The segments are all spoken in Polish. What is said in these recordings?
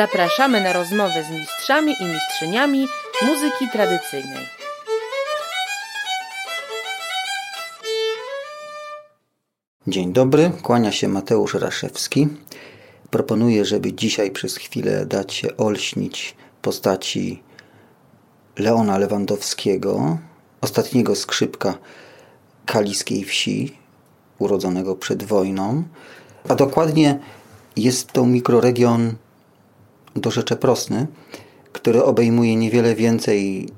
Zapraszamy na rozmowę z mistrzami i mistrzyniami muzyki tradycyjnej. Dzień dobry, kłania się Mateusz Raszewski. Proponuję, żeby dzisiaj przez chwilę dać się olśnić postaci Leona Lewandowskiego, ostatniego skrzypka kaliskiej wsi, urodzonego przed wojną, a dokładnie jest to mikroregion do Rzecze Prosny, który obejmuje niewiele więcej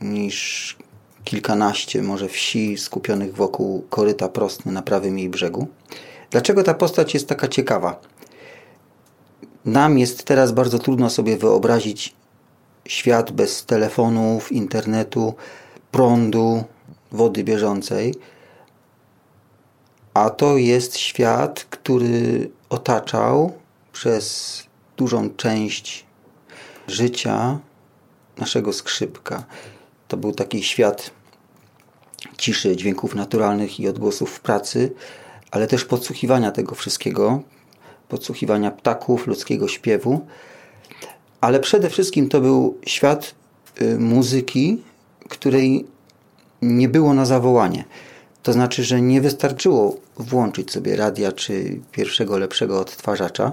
niż kilkanaście może wsi skupionych wokół koryta Prosny na prawym jej brzegu. Dlaczego ta postać jest taka ciekawa? Nam jest teraz bardzo trudno sobie wyobrazić świat bez telefonów, internetu, prądu, wody bieżącej. A to jest świat, który otaczał przez dużą część życia naszego skrzypka. To był taki świat ciszy, dźwięków naturalnych i odgłosów w pracy, ale też podsłuchiwania tego wszystkiego, podsłuchiwania ptaków, ludzkiego śpiewu. Ale przede wszystkim to był świat y, muzyki, której nie było na zawołanie. To znaczy, że nie wystarczyło włączyć sobie radia czy pierwszego lepszego odtwarzacza.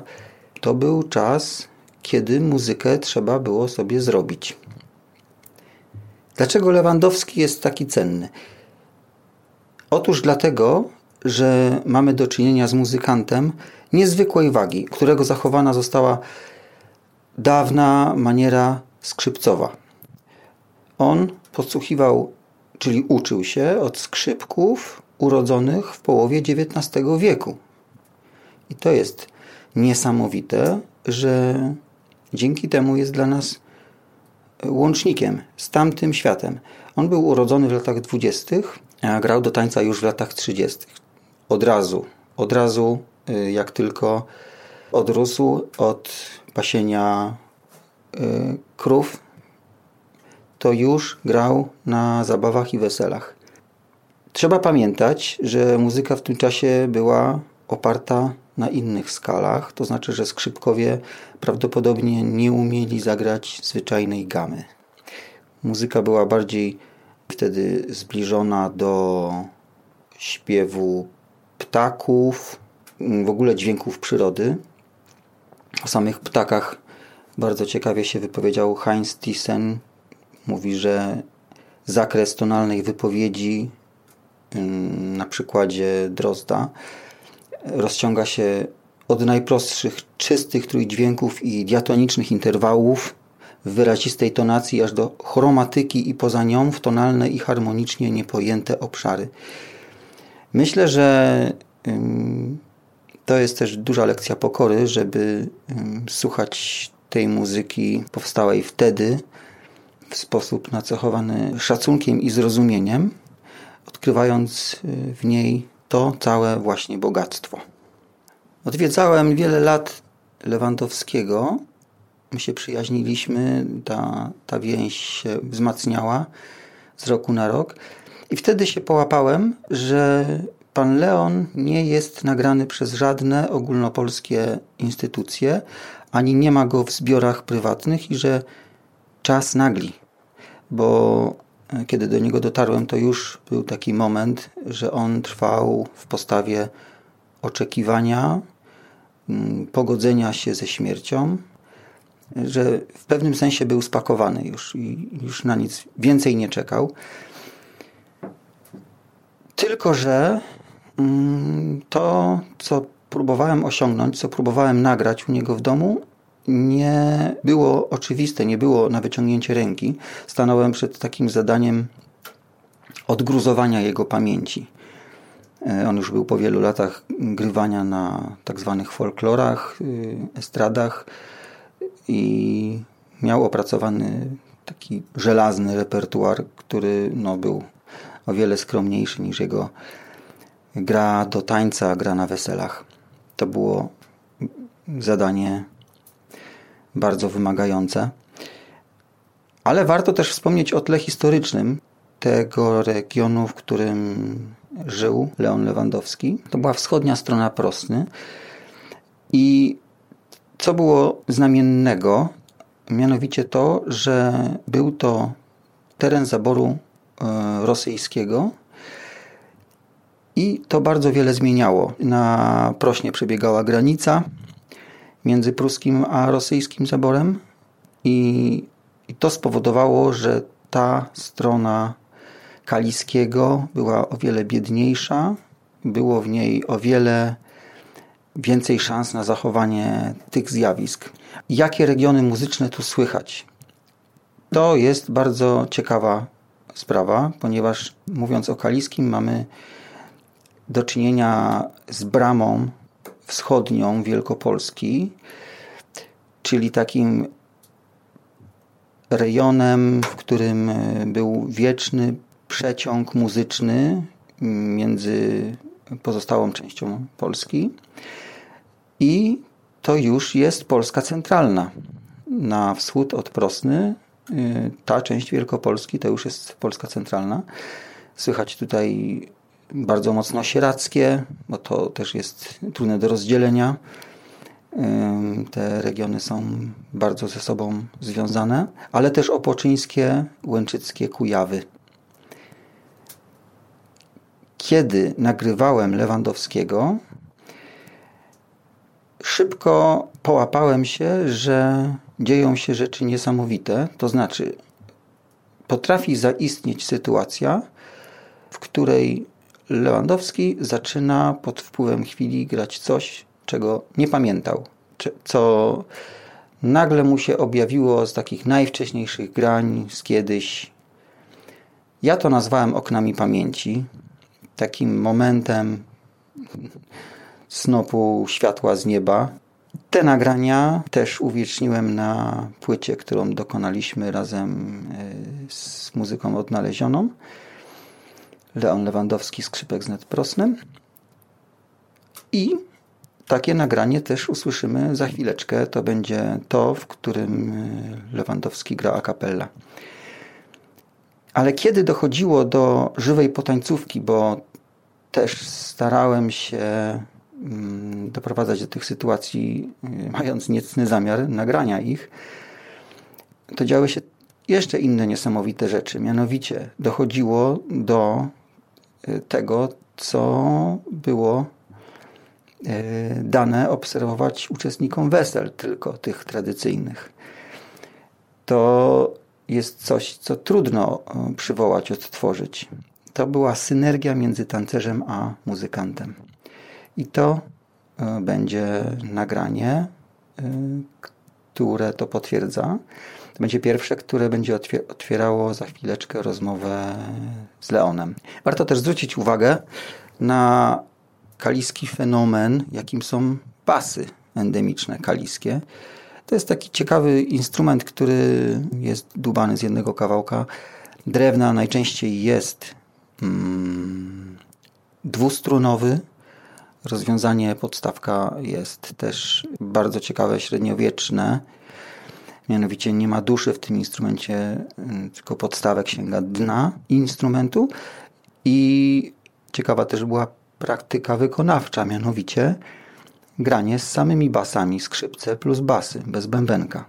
To był czas, kiedy muzykę trzeba było sobie zrobić. Dlaczego Lewandowski jest taki cenny? Otóż dlatego, że mamy do czynienia z muzykantem niezwykłej wagi, którego zachowana została dawna maniera skrzypcowa. On podsłuchiwał, czyli uczył się od skrzypków urodzonych w połowie XIX wieku. I to jest niesamowite, że dzięki temu jest dla nas łącznikiem z tamtym światem. On był urodzony w latach dwudziestych, a grał do tańca już w latach trzydziestych. Od razu, od razu, y, jak tylko odrósł od pasienia y, krów, to już grał na zabawach i weselach. Trzeba pamiętać, że muzyka w tym czasie była oparta na innych skalach, to znaczy, że skrzypkowie prawdopodobnie nie umieli zagrać zwyczajnej gamy. Muzyka była bardziej wtedy zbliżona do śpiewu ptaków, w ogóle dźwięków przyrody. O samych ptakach bardzo ciekawie się wypowiedział Heinz Thyssen. Mówi, że zakres tonalnej wypowiedzi na przykładzie Drozda rozciąga się od najprostszych, czystych trójdźwięków i diatonicznych interwałów w wyrazistej tonacji aż do chromatyki i poza nią w tonalne i harmonicznie niepojęte obszary. Myślę, że to jest też duża lekcja pokory, żeby słuchać tej muzyki powstałej wtedy w sposób nacechowany szacunkiem i zrozumieniem, odkrywając y, w niej to całe właśnie bogactwo. Odwiedzałem wiele lat Lewandowskiego. My się przyjaźniliśmy, ta, ta więź się wzmacniała z roku na rok. I wtedy się połapałem, że pan Leon nie jest nagrany przez żadne ogólnopolskie instytucje, ani nie ma go w zbiorach prywatnych i że czas nagli, bo kiedy do niego dotarłem, to już był taki moment, że on trwał w postawie oczekiwania, mm, pogodzenia się ze śmiercią, że w pewnym sensie był spakowany już i już na nic więcej nie czekał. Tylko, że mm, to, co próbowałem osiągnąć, co próbowałem nagrać u niego w domu, nie było oczywiste, nie było na wyciągnięcie ręki. Stanąłem przed takim zadaniem odgruzowania jego pamięci. E, on już był po wielu latach grywania na tak zwanych folklorach, y, estradach i miał opracowany taki żelazny repertuar, który no, był o wiele skromniejszy niż jego gra do tańca, gra na weselach. To było zadanie bardzo wymagające. Ale warto też wspomnieć o tle historycznym tego regionu, w którym żył Leon Lewandowski. To była wschodnia strona Prosny. I Co było znamiennego? Mianowicie to, że był to teren zaboru e, rosyjskiego i to bardzo wiele zmieniało. Na Prośnie przebiegała granica między pruskim a rosyjskim zaborem i, i to spowodowało, że ta strona Kaliskiego była o wiele biedniejsza, było w niej o wiele więcej szans na zachowanie tych zjawisk. Jakie regiony muzyczne tu słychać? To jest bardzo ciekawa sprawa, ponieważ mówiąc o Kaliskim mamy do czynienia z bramą wschodnią Wielkopolski, czyli takim rejonem, w którym był wieczny przeciąg muzyczny między pozostałą częścią Polski. I to już jest Polska centralna. Na wschód od Prosny, y, ta część Wielkopolski to już jest Polska centralna. Słychać tutaj bardzo mocno sierackie, bo to też jest trudne do rozdzielenia. Te regiony są bardzo ze sobą związane, ale też opoczyńskie, łęczyckie, Kujawy. Kiedy nagrywałem Lewandowskiego, szybko połapałem się, że dzieją się rzeczy niesamowite. To znaczy, potrafi zaistnieć sytuacja, w której Lewandowski zaczyna pod wpływem chwili grać coś, czego nie pamiętał, co nagle mu się objawiło z takich najwcześniejszych grań, z kiedyś. Ja to nazwałem oknami pamięci, takim momentem snopu światła z nieba. Te nagrania też uwieczniłem na płycie, którą dokonaliśmy razem e, z muzyką odnalezioną. Leon Lewandowski, skrzypek z Netprosnem. I takie nagranie też usłyszymy za chwileczkę. To będzie to, w którym e, Lewandowski gra a cappella. Ale kiedy dochodziło do żywej potańcówki, bo też starałem się mm, doprowadzać do tych sytuacji, y, mając niecny zamiar nagrania ich, to działy się jeszcze inne niesamowite rzeczy. Mianowicie dochodziło do tego, co było y, dane obserwować uczestnikom wesel, tylko tych tradycyjnych. To jest coś, co trudno przywołać, odtworzyć to była synergia między tancerzem a muzykantem. I to e, będzie nagranie, e, które to potwierdza. To będzie pierwsze, które będzie otwierało za chwileczkę rozmowę z Leonem. Warto też zwrócić uwagę na kaliski fenomen, jakim są basy endemiczne kaliskie. To jest taki ciekawy instrument, który jest dubany z jednego kawałka drewna. Najczęściej jest Mm, dwustrunowy. Rozwiązanie podstawka jest też bardzo ciekawe, średniowieczne. Mianowicie nie ma duszy w tym instrumencie, tylko podstawek sięga dna instrumentu. I ciekawa też była praktyka wykonawcza, mianowicie granie z samymi basami, skrzypce plus basy, bez bębenka.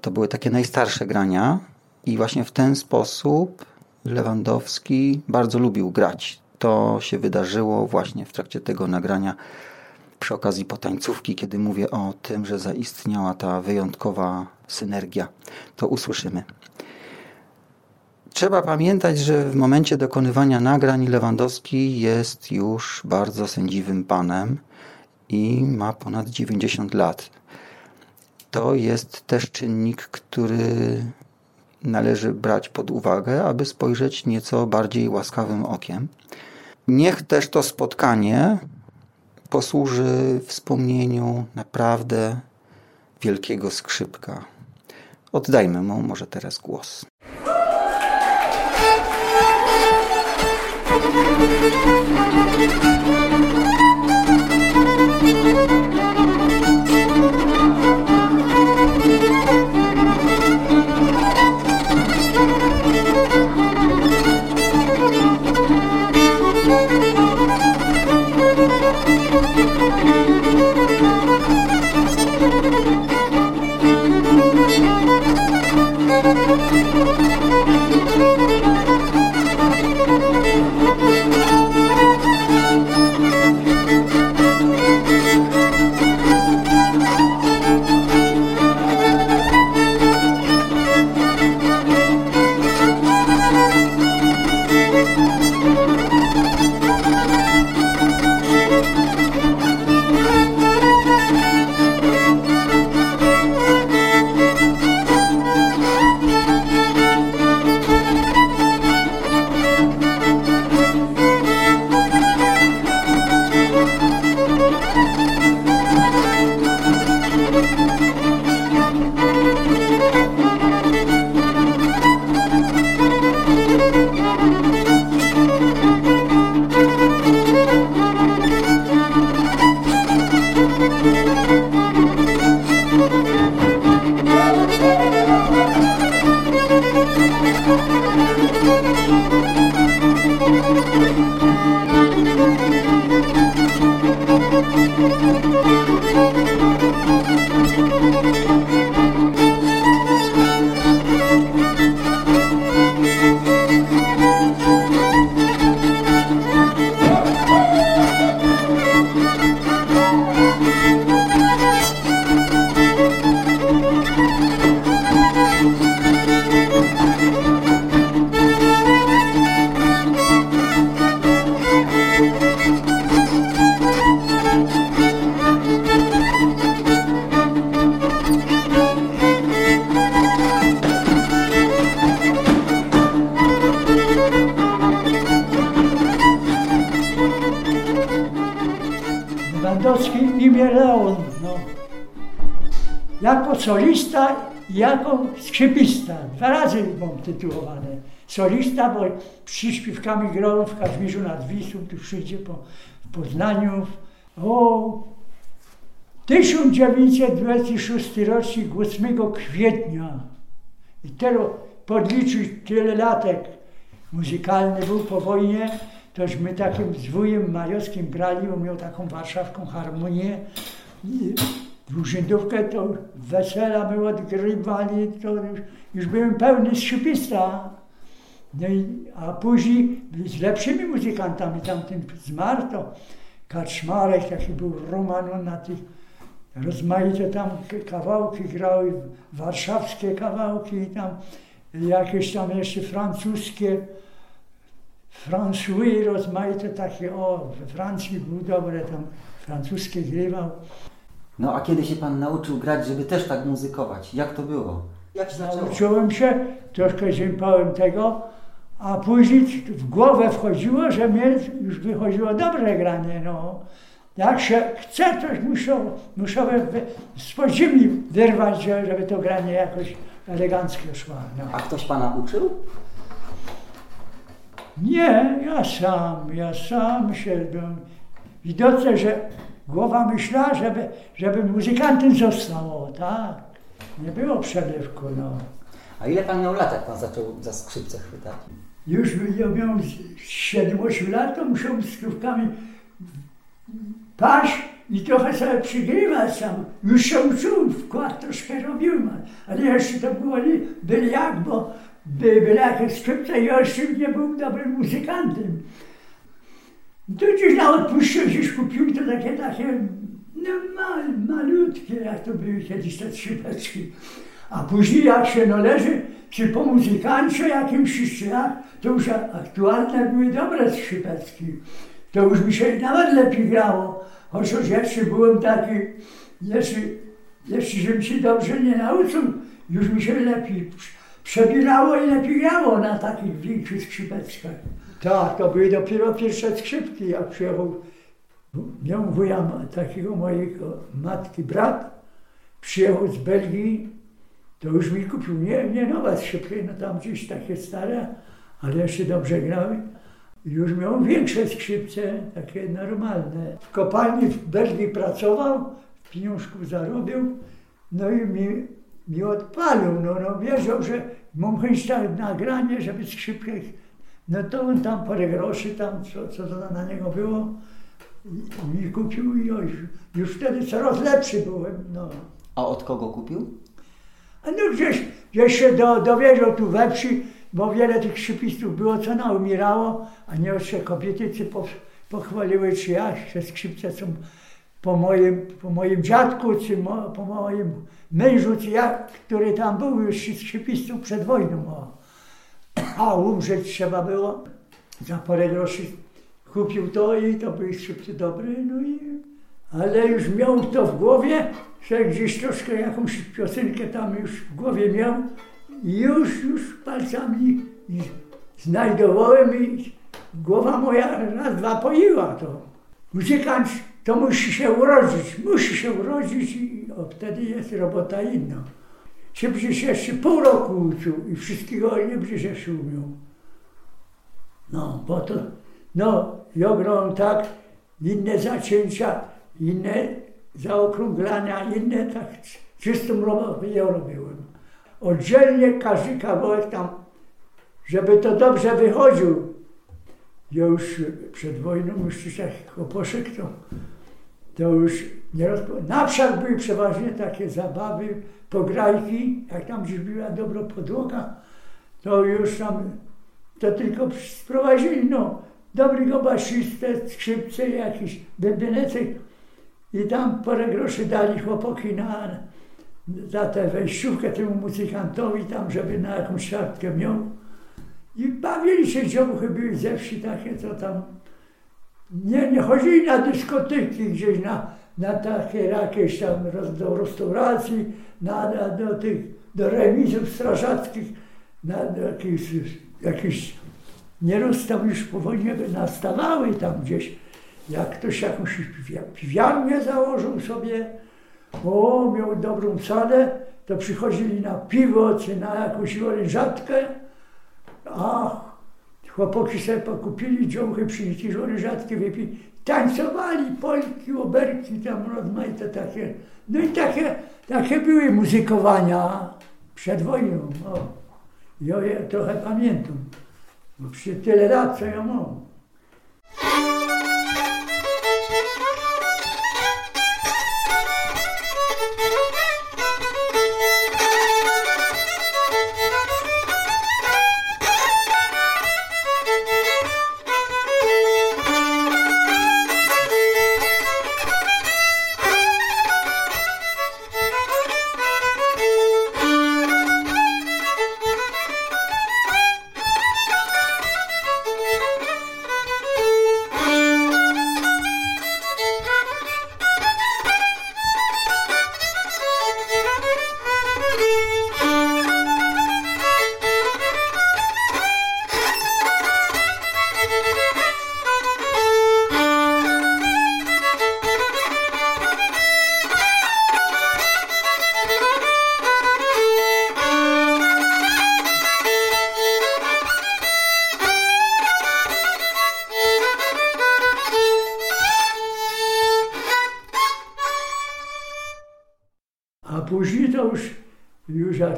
To były takie najstarsze grania i właśnie w ten sposób Lewandowski bardzo lubił grać. To się wydarzyło właśnie w trakcie tego nagrania przy okazji potańcówki, kiedy mówię o tym, że zaistniała ta wyjątkowa synergia. To usłyszymy. Trzeba pamiętać, że w momencie dokonywania nagrań Lewandowski jest już bardzo sędziwym panem i ma ponad 90 lat. To jest też czynnik, który należy brać pod uwagę, aby spojrzeć nieco bardziej łaskawym okiem. Niech też to spotkanie posłuży wspomnieniu naprawdę wielkiego skrzypka. Oddajmy mu może teraz głos. Solista jako skrzypista. Dwa razy mam tytułowane. Solista, bo przyśpiewkami grał w Kazimierzu nad Wisłą, tu przyjdzie po Poznaniu. O 1926 rocznik 8 kwietnia. I teraz podliczyć tyle latek muzykalny był po wojnie, tośmy takim z wujem Majowskim grali, on miał taką warszawską harmonię. Dłużydówkę to wesela my odgrywali, to już, już byłem pełny skrzypista. No i, a później z lepszymi muzykantami, tamtym zmarł to Kaczmarek, taki był Roman, on na tych rozmaite tam kawałki grały, warszawskie kawałki, tam jakieś tam jeszcze francuskie, François rozmaite takie, o, we Francji był dobre, tam francuskie grywał. No a kiedy się Pan nauczył grać, żeby też tak muzykować? Jak to było? Jak się zaczęło? Nauczyłem się, troszkę ziępałem tego, a później w głowę wchodziło, że mnie już wychodziło dobre granie, no. Jak się chce, to muszę, muszę z podziemi wyrwać, żeby to granie jakoś elegancko szło. No. A ktoś Pana uczył? Nie, ja sam, ja sam się byłem. Widocznie, że głowa myślała, żeby, żeby muzykantem został, tak. Nie było przelewku, no. A ile Pan miał lat, jak Pan zaczął za skrzypce chwytać? Już ja miałem 7-8 lat, to musiałem z krówkami paść i trochę sobie przygrywać sam. Już się uczyłem, wkład troszkę robiłem, ale jeszcze to było byle jak, bo by, byle jakieś skrzypce i jeszcze nie był dobrym muzykantem. To gdzieś na odpuszczę gdzieś kupiłem to takie, takie no, mal, malutkie, jak to były kiedyś te skrzypeczki. A później jak się należy, czy po muzykancie jakimś, czy jak, to już aktualne były dobre skrzypeczki. To już mi się nawet lepiej grało. Chociaż jeszcze byłem taki, jeszcze, jeszcze żebym się dobrze nie nauczył, już mi się lepiej przebierało i lepiej grało na takich większych skrzypeczkach. Tak, to były dopiero pierwsze skrzypki, jak przyjechał, miał wuja takiego mojego matki brat, przyjechał z Belgii, to już mi kupił nie, nie nowe skrzypki, no tam gdzieś takie stare, ale jeszcze dobrze grały. Już miał większe skrzypce, takie normalne. W kopalni w Belgii pracował, pieniążków zarobił, no i mi, mi odpalił. No, no wierzył, że mam chęć tak nagranie, żeby skrzypkę... No to on tam parę groszy, tam co, co to na niego było, mi kupił i już, już wtedy coraz lepszy byłem. No. A od kogo kupił? A no gdzieś, gdzieś się do, dowiedział tu we wsi, bo wiele tych skrzypistów było, co na umierało, a nie jeszcze kobiety po, pochwaliły, czy ja, że skrzypce są po moim, po moim dziadku, czy mo, po moim mężu, czy ja, który tam był już skrzypistą przed wojną. O. A umrzeć trzeba było. Za parę groszy kupił to i to były skrzypce dobre, no i... Ale już miał to w głowie, że gdzieś troszkę jakąś piosenkę tam już w głowie miał, już, już palcami znajdowałem i głowa moja raz, dwa poiła to. Muzykant to musi się urodzić, musi się urodzić i wtedy jest robota inna. Się przecież jeszcze pół roku uczył i wszystkiego nie przecież jeszcze umiał. No, bo to, no, grałem tak, inne zacięcia, inne zaokrąglania, inne tak, czystą robotę ja robiłem oddzielnie każdy kawałek tam, żeby to dobrze wychodził. Ja już przed wojną, już tak to, to już nieraz, na wsiach były przeważnie takie zabawy, pograjki, jak tam gdzieś była dobra podłoga, to już tam, to tylko sprowadzili, no, dobrego basistę, skrzypce, jakiś bębenecek i tam parę groszy dali chłopaki na, za tę wejściówkę temu muzykantowi tam, żeby na jakąś siatkę miał. I bawili się dziołchy, były ze wsi takie, co tam nie, nie chodzili na dyskoteki gdzieś, na, na takie jakieś tam do restauracji, na, na, do tych, do remizów strażackich, na, do jakichś, jakichś nieraz tam już po wojnie nastawały tam gdzieś, jak ktoś jakąś piwiarnię założył sobie, o, miał dobrą salę, to przychodzili na piwo czy na jakąś orężatkę, a chłopaki sobie pokupili dziąchy, przynieśli orężatki, wypili, tańcowali polki, oberki, tam rozmaite takie. No i takie, takie były muzykowania przed wojną. O. Ja je trochę pamiętam, bo przy tyle lat, co ja mam.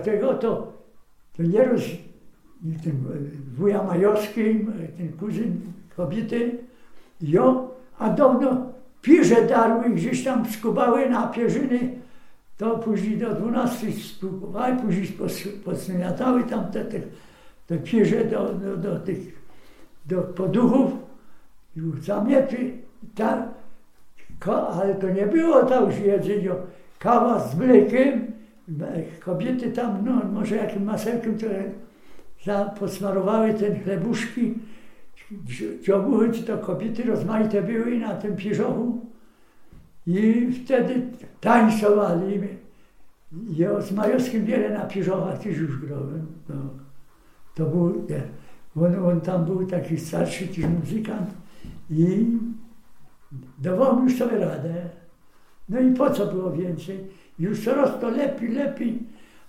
Już jak tego, to, to nieraz ten wuja Majowski, ten kuzyn kobiety, jo, a dawno pierze darły gdzieś tam skubały na pierzyny, to później do 12 spróbowały, później posmiatały tam te, te, te pierze do, do, do tych do poduchów, już zamiety, tam, ale to nie było tam już jedzenie kawa z mlekiem, kobiety tam, no może jakim masełkiem to posmarowały ten chlebuszki, dziobuchy, czy to kobiety rozmaite były na tym pierzochu i wtedy tańcowali. Ja z Majowskim wiele na pierzochach też już grałem. No. To był, on, on tam był taki starszy też muzykant i dawał już sobie radę. No i po co było więcej? Już coraz to lepiej, lepiej.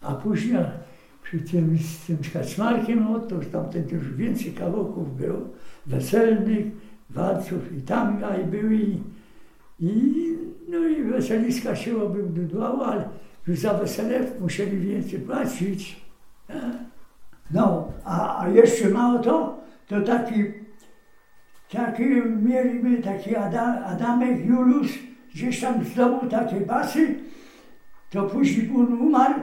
A później przy tym, z tym kaczmarkiem, no to już tamten już więcej kawałków było, weselnych, walców i tam i były i, no i weseliska się obydwało, ale już za wesele musieli więcej płacić. No, a, a jeszcze mało to, to taki, taki mieliśmy taki Adam, Adamek Juliusz, gdzieś tam zdobył takie basy, to później on umarł,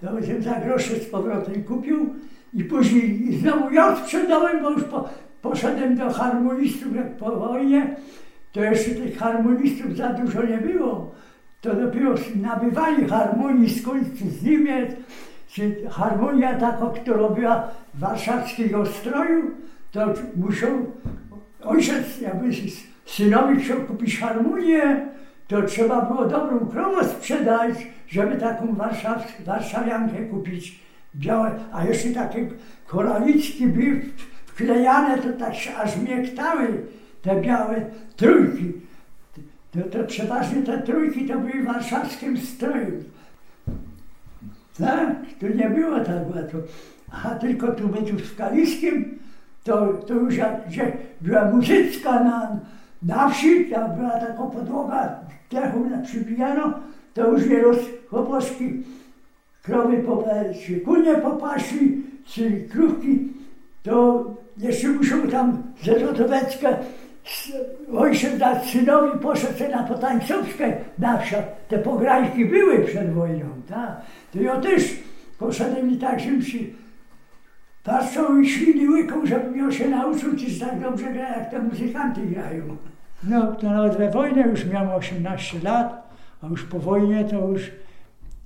to, to się za grosze z powrotem kupił i później znowu ja sprzedałem, bo już po, poszedłem do harmonistów jak po wojnie, to jeszcze tych harmonistów za dużo nie było. To dopiero nabywali harmonii z z Niemiec, czy harmonia taka, która była warszawskiego stroju, to musiał ojciec jakby synowi chciał kupić harmonię, to trzeba było dobrą krowę sprzedać, żeby taką warszaw, warszawiankę kupić. Białe, a jeszcze takie koraliczki były wklejane, to tak się aż miektały, te białe trójki. To, to przeważnie te trójki to były warszawskim stroju. Tak, to nie było tak łatwo. A tylko tu my tu w Kaliskim, to, to już jak, gdzie była muzyczka na, na wsi, tam była taka podłoga, dechą przybijano, to już nieraz chłopoczki krowy czy kunie popaszli, czy krówki, to jeszcze muszą tam ze Złotowecka ojciec dać synowi poszedł na potańcówkę na wsiad. Te pograjki były przed wojną, tak? To ja też poszedłem i tak, żebym się patrzą i świni łyką, żebym ją się nauczył, czy tak dobrze gra, jak te muzykanty grają. No, to nawet we wojnie już miałem 18 lat, a już po wojnie to już,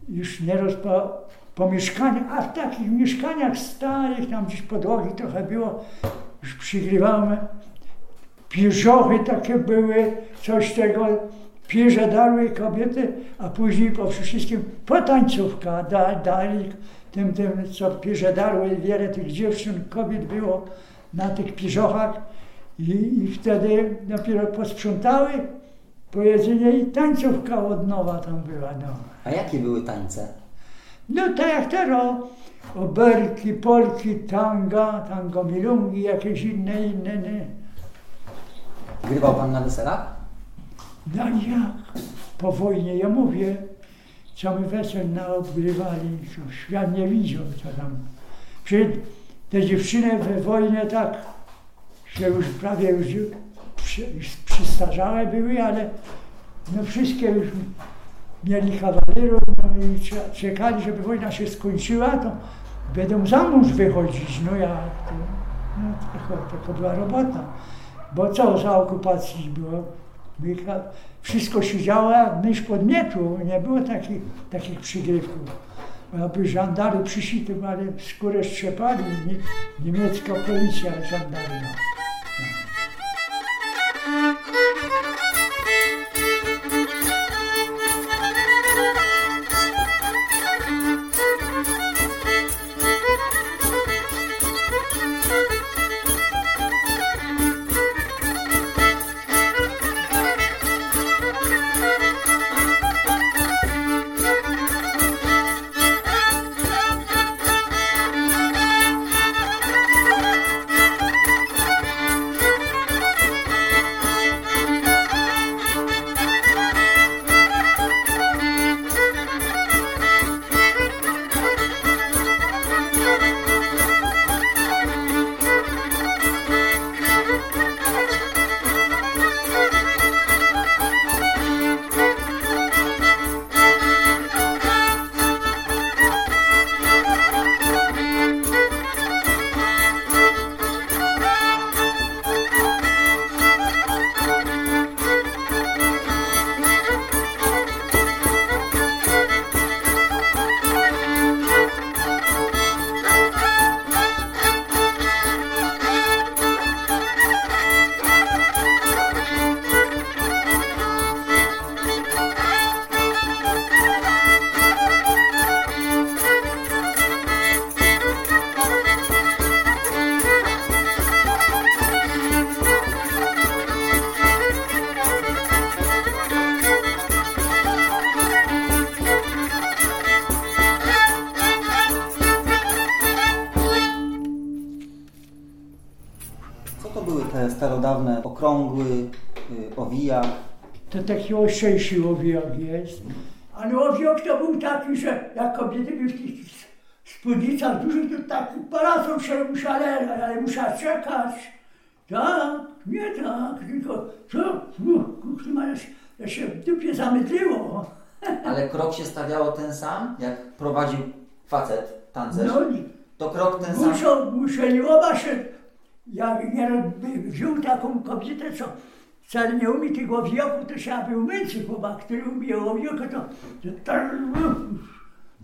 już nieraz po, po mieszkaniach, a w takich mieszkaniach starych, tam gdzieś podłogi trochę było, już przygrywałem, pierzochy takie były, coś tego, pierze kobiety, a później po wszystkim potańcówka da, dali tym, tym, co pierze darły, wiele tych dziewczyn, kobiet było na tych pierzochach I, I wtedy dopiero posprzątały, pojedzenie i tańcówka od nowa tam była. No, A jakie były tańce? no tak jak teraz, oberki, polki, tanga, tango milungi, jakieś inne, inne, nie. Grywał pan na weselach? No jak? Po wojnie, ja mówię, co my wesel naobgrywali, co świat nie widział, co tam. Przy, te dziewczyny we wojnie tak się już prawie już przy, przystarzałe były, ale no wszystkie już mieli kawalerów no i cze- czekali, żeby wojna się skończyła, to będą za mąż wychodzić. No ja, to, no tylko, tylko była robota. Bo co za okupacji było? Wszystko się działo mysz pod. Nie było takich, takich przygrywków. Aby żandary przyszli, ale skórę strzepali. Nie, niemiecka policja żandarma. Thank you. Starodawne okrągły, y, owija? To taki ostrzejszy owiok jest. Ale owiok to był taki, że jak kobiety w tych spódnicach dużych, to taki parasol się musiał, ale musiał czekać. Tak, nie tak, tylko co? Uch, ma ja się w dupie zamydliło. Ale krok się stawiało ten sam, jak prowadził facet, tancerz? No To krok ten sam. muszą, musieli oba się, jak nie by wziął taką kobietę, co wcale nie umie tego owioku, to trzeba by umyć chłopak, który umie owioku, to, to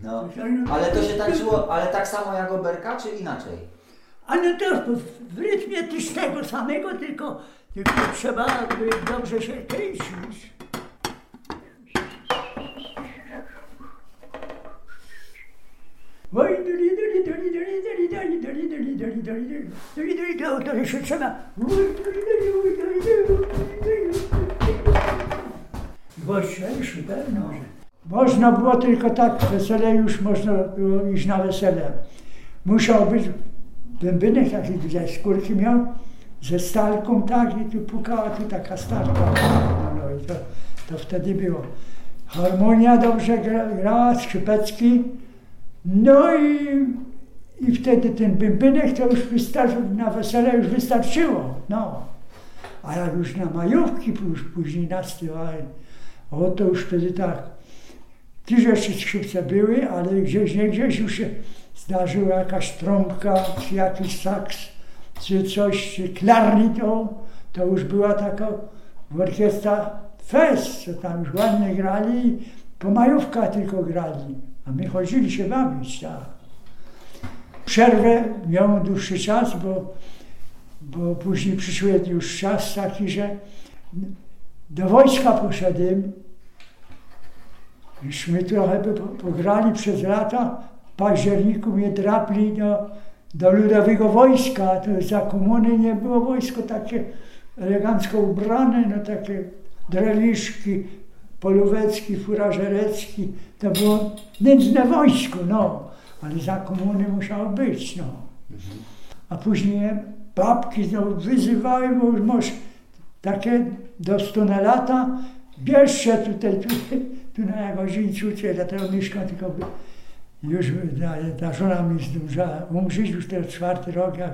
No. Ale to się tańczyło, ale tak samo jak oberka, czy inaczej? Ale to w, rytmie też tego samego, tylko, tylko trzeba dobrze się kręcić. Trzeba. Oj, duli, duli, oj, duli, duli, duli, duli. Głośniejszy, pewno, że. Można było tylko tak, wesele już można było iść na wesele. Musiał być bębenek taki ze skórki miał, ze stalką tak i tu pukała tu taka stalka. No, i to, to wtedy było. Harmonia dobrze gra, grała, skrzypecki. No i, i wtedy ten bębenek to już wystarczył, na wesele już wystarczyło. No. A jak już na majówki już później nastywały, o to już wtedy tak. Też jeszcze skrzypce były, ale gdzieś nie gdzieś już się zdarzyła jakaś trąbka, czy jakiś saks, czy coś, czy klarnit, o, to już była taka orkiestra fest, co tam już ładnie grali po majówkach tylko grali, a my chodzili się bawić, tak. Przerwę miałem dłuższy czas, bo, bo później przyszły już czas taki, że do wojska poszedłem, Myśmy trochę po- pograli przez lata. W październiku mnie drapli do, do ludowego wojska, to za komuny nie było wojsko takie elegancko ubrane, no takie dreliszki, polówecki, furażerecki, to było nędzne wojsko, no, ale za komuny musiało być, no. A później babki wyzywały, bo już masz takie do 100 lata, bierz się tutaj, tu, tu na Jagodzińcu, dlatego mieszkam tylko już ta, ta żona mi zdążyła umrzeć, już ten czwarty rok, jak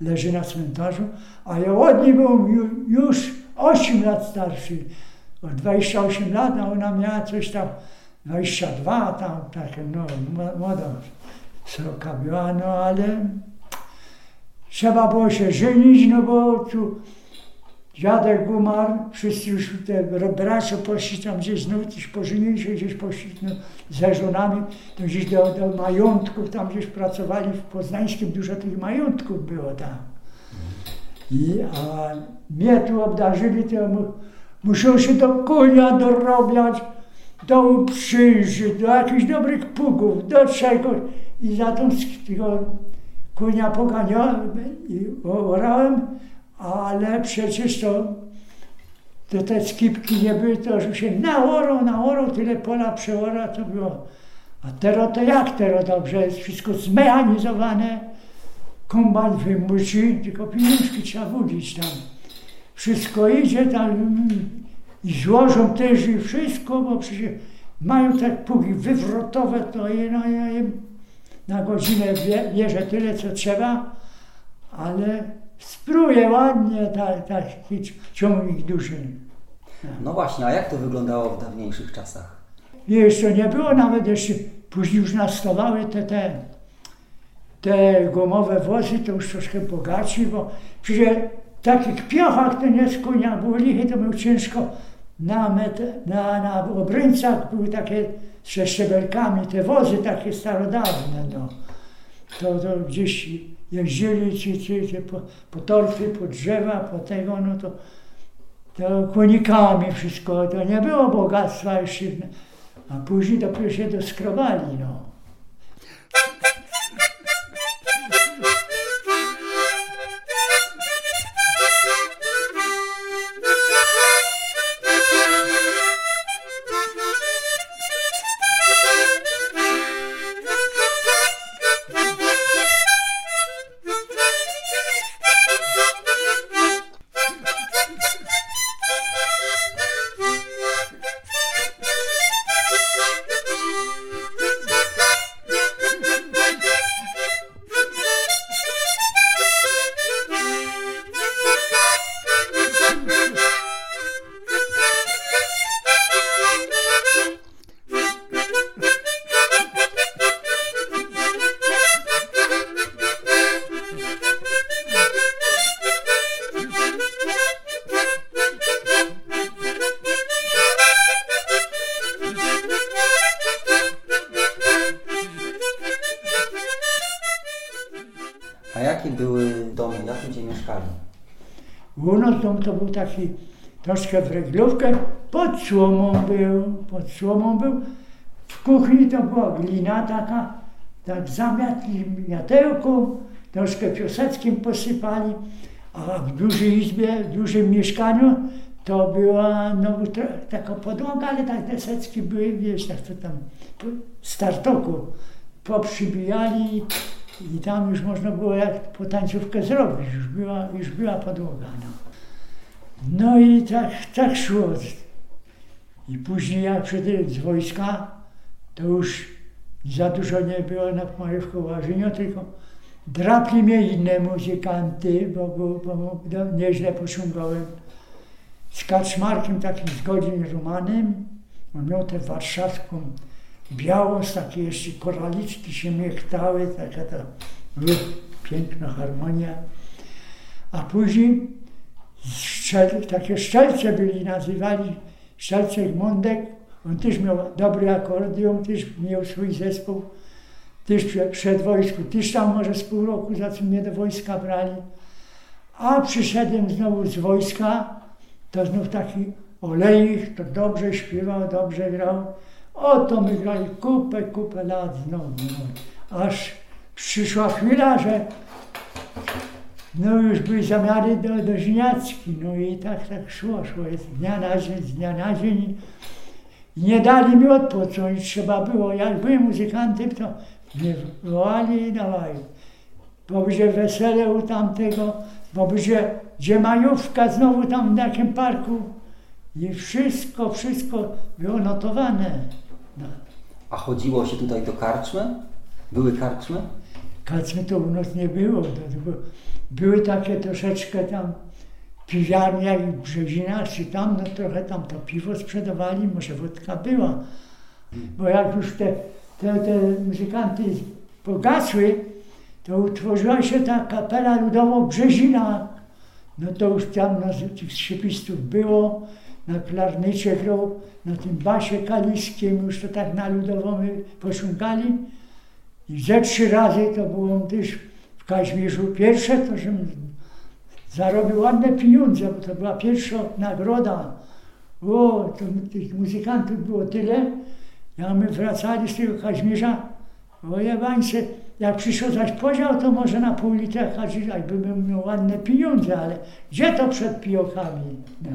leży na cmentarzu, a ja od niej byłem ju, już 8 lat starszy, o 28 lat, a ona miała coś tam 22, tam takie, no, młoda sroka była, no ale trzeba było się żenić, no bo tu dziadek umarł, wszyscy już te bracia poszli tam gdzieś, no gdzieś pożenili się, gdzieś poszli no, ze żonami, to gdzieś do, do majątków, tam gdzieś pracowali w Poznańskim, dużo tych majątków było tam. I, a mnie tu obdarzyli, to mu, się do konia dorobiać, do uprzyży, do jakichś dobrych pugów, do czegoś. I za tą konia poganiałem i orałem, ale przecież to, to te skipki nie były, to że się naorą, naorą, tyle pola przeora to było. A teraz to jak teraz dobrze, jest wszystko zmechanizowane, kombajn wymuci, tylko pieniążki trzeba budzić tam. Wszystko idzie tam i złożą też i wszystko, bo przecież mają te pugi wywrotowe, to je, no, je, na godzinę bierze tyle, co trzeba, ale spruje ładnie taki ciągnik duży. No właśnie, a jak to wyglądało w dawniejszych czasach? Jeszcze nie było nawet jeszcze, później już nastawały te, te, te gumowe wozy, to już troszkę bogaci, bo przecież takich piochach to nie z konia było lichy, to było ciężko na, met, na, na obryńcach były takie ze szczebelkami, te wozy takie starodawne, no. To, to gdzieś jeździli ci, ci, ci po, po torfy, po drzewa, po tego, no to, to konikami wszystko, to nie było bogactwa jeszcze, a później dopiero się doskrobali, no. Reglówkę, pod słomą był, pod słomą był. W kuchni to była glina taka, tak zamiatli miatełką, troszkę pioseckim posypali, a w dużej izbie, w dużym mieszkaniu to była no, taka podłoga, ale tak desecki były, wiesz, tak to tam po- z tartoku poprzybijali i tam już można było jak potańcówkę zrobić, już była, już była podłoga. No, no i tak, tak szło. I później jak przyszedłem z wojska, to już za dużo nie było na moje wchowarzeniu, tylko drapli mnie inne muzykanty, bo, bo, bo no, nieźle pociągałem. Z Kaczmarkiem, takim z godzin Romanem, on miał tę warszawską białą, z takie jeszcze koraliczki się miechtały, taka ta piękna harmonia. A później szczel, takie szczelce byli, nazywali szczelce Mądek. On też miał dobry akordeon, też miał swój zespół. Też prze- przed wojsku, też tam może z pół roku, za co mnie do wojska brali. A przyszedłem znowu z wojska, to znów taki olejnik, to dobrze śpiewał, dobrze grał. O, to my grali kupę, kupę lat znowu, no. aż przyszła chwila, że no już były zamiary do, do żniacki, no i tak, tak szło, szło z dnia na dzień, z dnia na dzień. Nie dali mi odpocząć, trzeba było, jak byłem muzykantem, to mnie wołali i dawali. Bo będzie wesele u tamtego, bo będzie, gdzie majówka znowu tam w takim parku. I wszystko, wszystko było notowane. No. A chodziło się tutaj do karczmy? Były karczmy? Karczmy to u nas nie było. To, to było, były takie troszeczkę tam piwiarnie jak w Brzezinach, czy tam, no trochę tam to piwo sprzedawali, może wódka była. Bo jak już te, te, te muzykanty pogasły, to utworzyła się ta kapela ludowa Brzezina. No to już tam nas, tych skrzypistów było, na klarnycie grał, na tym basie kaliskim, już to tak na ludową my posiągali. I ze trzy razy to było też w pierwsze, to żebym zarobił ładne pieniądze, bo to była pierwsza nagroda. O, to tych muzykantów było tyle. Ja my wracali z tego Kaźmierza, o jebańce, jak przyszło zaś podział, to może na pół litra chodzić, jakby miał ładne pieniądze, ale gdzie to przed pijokami? No.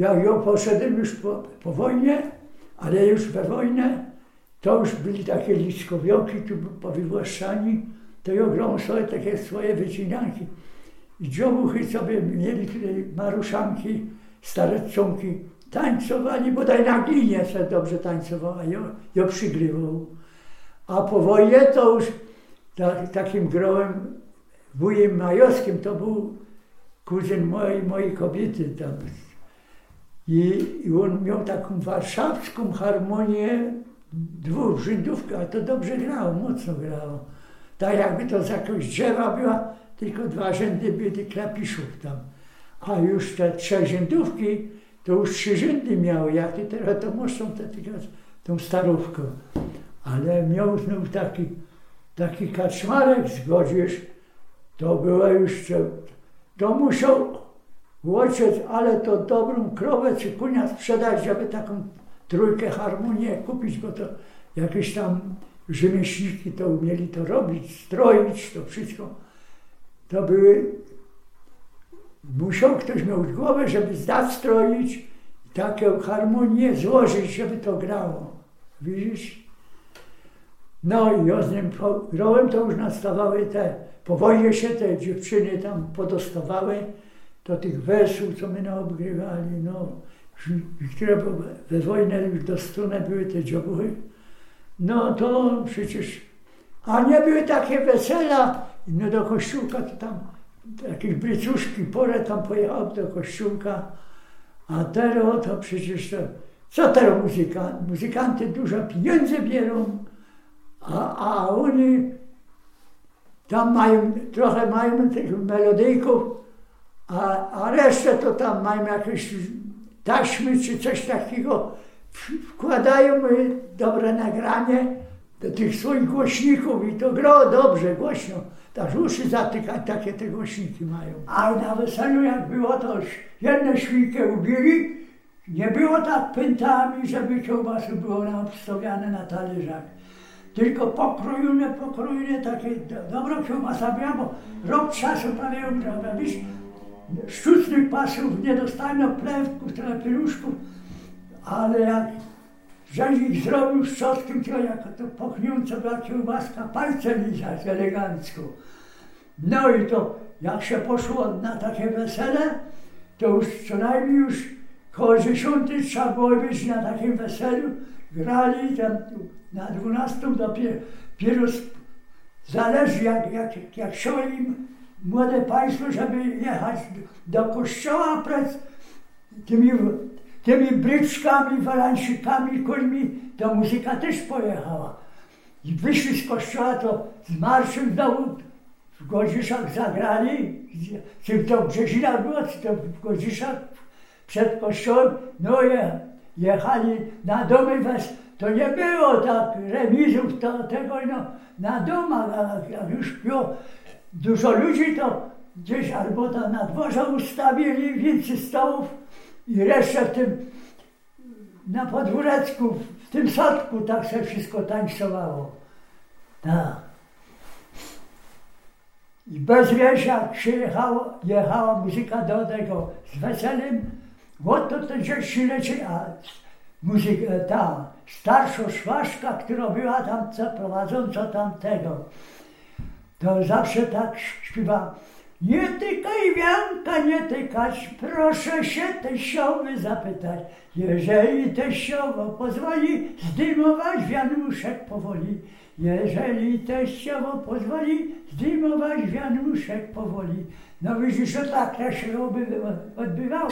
Ja poszedłem już po, po wojnie, ale już we wojnę, to już byli takie liskowioki tu powywłaszczani, to ja grał sobie takie swoje wycinanki. I dziobuchy sobie mieli tutaj maruszanki, stareconki, tańcowali, bodaj na glinie se dobrze tańcowała, ja, ja przygrywał. A po wojnie to już ta, takim grołem wujem majowskim to był kuzyn mojej, mojej kobiety tam i, I on miał taką warszawską harmonię dwóch rzędówka, a to dobrze grało, mocno grało. Tak jakby to z jakiegoś drzewa była, tylko dwa rzędy tych klapiszów tam. A już te trzy rzędówki, to już trzy rzędy miały, jak ty teraz to muszą te, tą starówką. Ale miał znów taki, taki kaczmarek zgodzisz, to była już, to musiał Ojciec, ale to dobrą krowę czy kunia sprzedać, żeby taką trójkę harmonię kupić, bo to jakieś tam rzemieślniki to umieli to robić, stroić, to wszystko. To były, musiał ktoś miał głowę, żeby zdać stroić taką harmonię złożyć, żeby to grało. Widzisz? No i z nim grałem, to już nastawały te, po wojnie się te dziewczyny tam podostawały, do tych wersów, co my naobgrywali, no, które we wojnie już do strony były te dziobuchy, No to przecież, a nie były takie wesela, no do kościółka to tam jakieś brycuszki, porę tam pojechał do kościółka, a teraz to przecież to, co teraz muzykanty? Muzykanty dużo pieniędzy bierą, a, a oni tam mają, trochę mają tych melodyjków, a, a resztę to tam mają jakieś taśmy czy coś takiego. Wkładają dobre nagranie do tych swoich głośników i to gro dobrze, głośno. Aż uszy zatykać, takie te głośniki mają. A na weselu jak było, to jedną świnkę ubili. Nie było tak pętami, żeby kiełbasy było nam obstawiane na talerzach. Tylko pokrojone, pokrojone, takie do, dobra kiełbasa była, bo rok czasu prawie. Wiesz, sztucznych pasów nie dostano plewków, tyle pieluszków, ale jak Rzeźnik zrobił z czosnkiem, to jako to pochniąca była kiełbaska, palce lizać elegancko. No i to jak się poszło na takie wesele, to już co najmniej już koło dziesiątej trzeba było być na takim weselu. Grali tam na dwunastą dopiero zależy jak, jak, jak się im młode państwo, żeby jechać do kościoła przed tymi, tymi bryczkami, walansikami, kulmi, to muzyka też pojechała. I wyszli z kościoła, to z marszem znowu w Godziszach zagrali, czy to w Brzezina było, czy to w Godziszach przed kościołem, no je, jechali na domy, wes, to nie było tak remizów, to tego no, na domach, a jak już było dużo ludzi, to gdzieś albo tam na dworze ustawili więcej stołów i resztę w tym, na podwóreczku, w tym sadku tak się wszystko tańcowało. Tak. I bez wiesia przyjechała, jechała muzyka do tego z weselem, bo to to dzieci leci, a muzyka, ta starsza szwaszka, która była tam co, prowadząca tamtego, to zawsze tak śpiewa. Nie tykaj wianka, nie tykać, proszę się teściowy zapytać. Jeżeli teściowo pozwoli, zdejmować wianuszek powoli. Jeżeli teściowo pozwoli, zdejmować wianuszek powoli. No widzisz, że tak to się odbywało.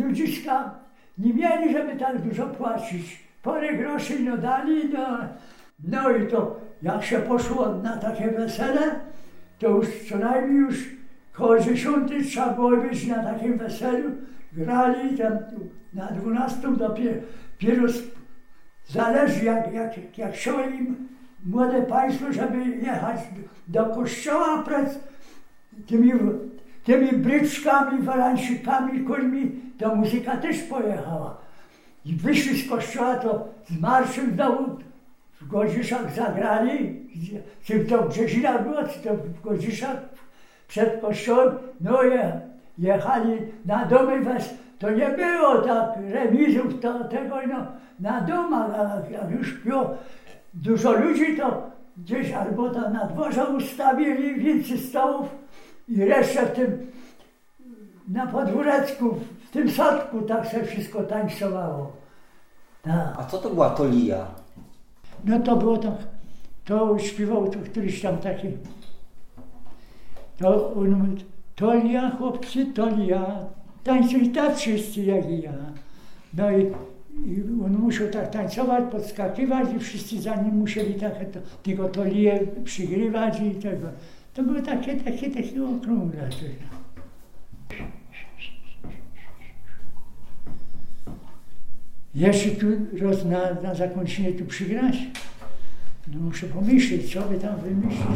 Ludziska nie mieli, żeby tak dużo płacić. Parę groszy no dali, no, no i to jak się poszło na takie wesele, to już co najmniej już koło dziesiątej trzeba było być na takim weselu. Grali tam na dwunastą dopiero zależy, jak, jak, jak się im młode państwo, żeby jechać do kościoła przed tymi, tymi bryczkami, walansikami, kulmi, to muzyka też pojechała. I wyszli z kościoła, to z marszem znowu w Godziszach zagrali, czy to w Brzezinach było, czy to w Godziszach przed kościołem, no je, jechali na domy wes, to nie było tak remizów, to tego no, na domach, a jak już było dużo ludzi, to gdzieś albo tam na dworze ustawili więcej stołów i resztę w tym na podwóreczku, w tym sadku tak się wszystko tańcowało. Tak. A co to była tolia? No to było tak, to śpiewał to któryś tam taki, to on mówi, tolia chłopcy, tolia, tańcuj tak wszyscy jak i ja. No i, i on musiał tak tańcować, podskakiwać i wszyscy za nim musieli takie, to, tylko tolie przygrywać i tego. To były takie, takie, takie okrągłe. coś. Jeszcze tu roz, na, na zakończenie tu przygrać? No muszę pomyśleć, co by tam wymyślić.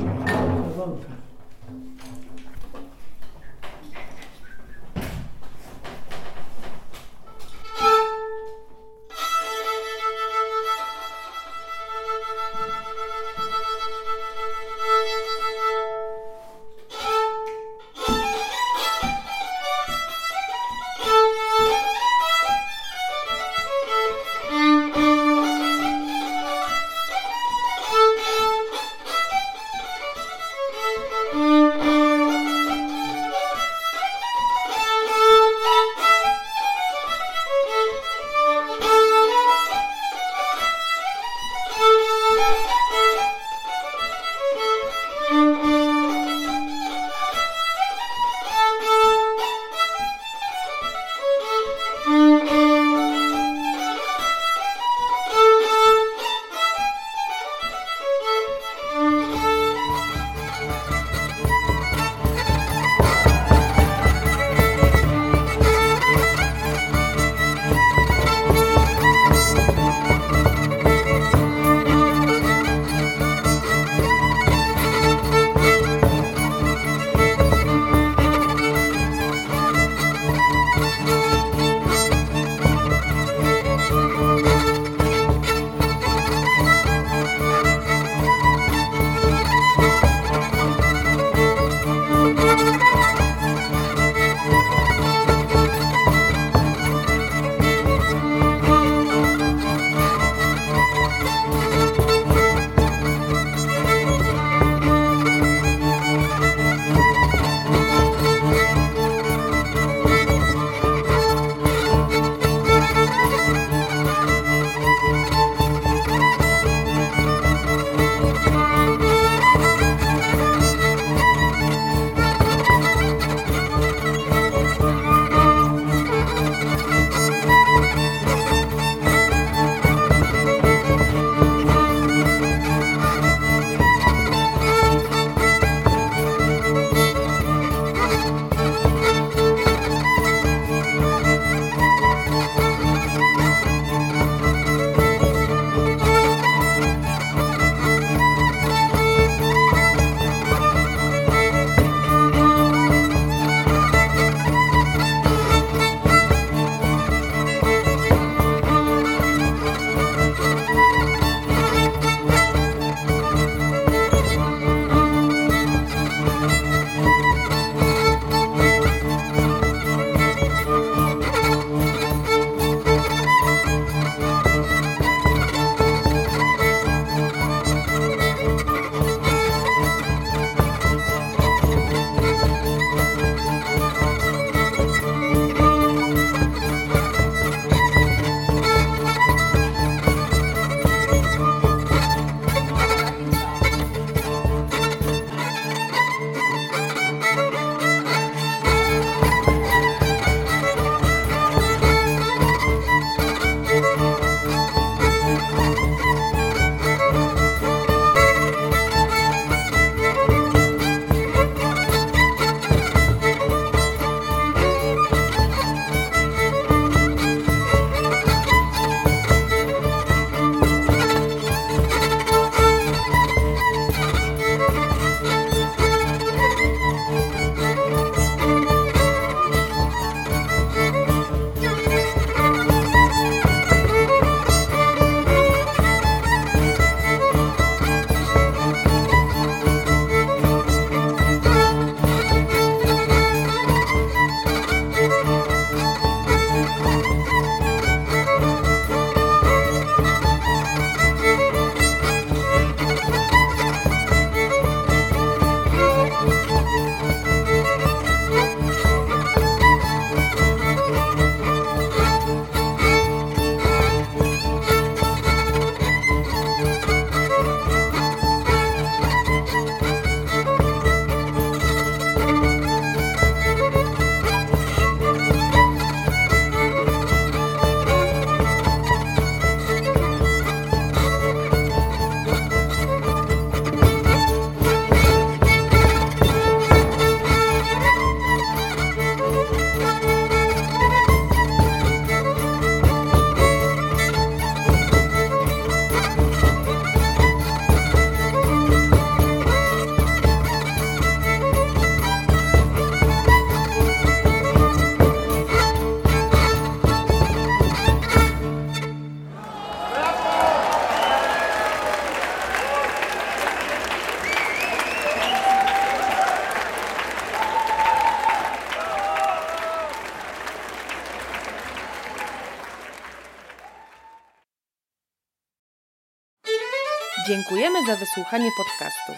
Za wysłuchanie podcastu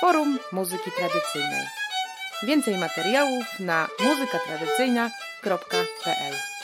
Forum Muzyki Tradycyjnej. Więcej materiałów na muzykatradycyjna.pl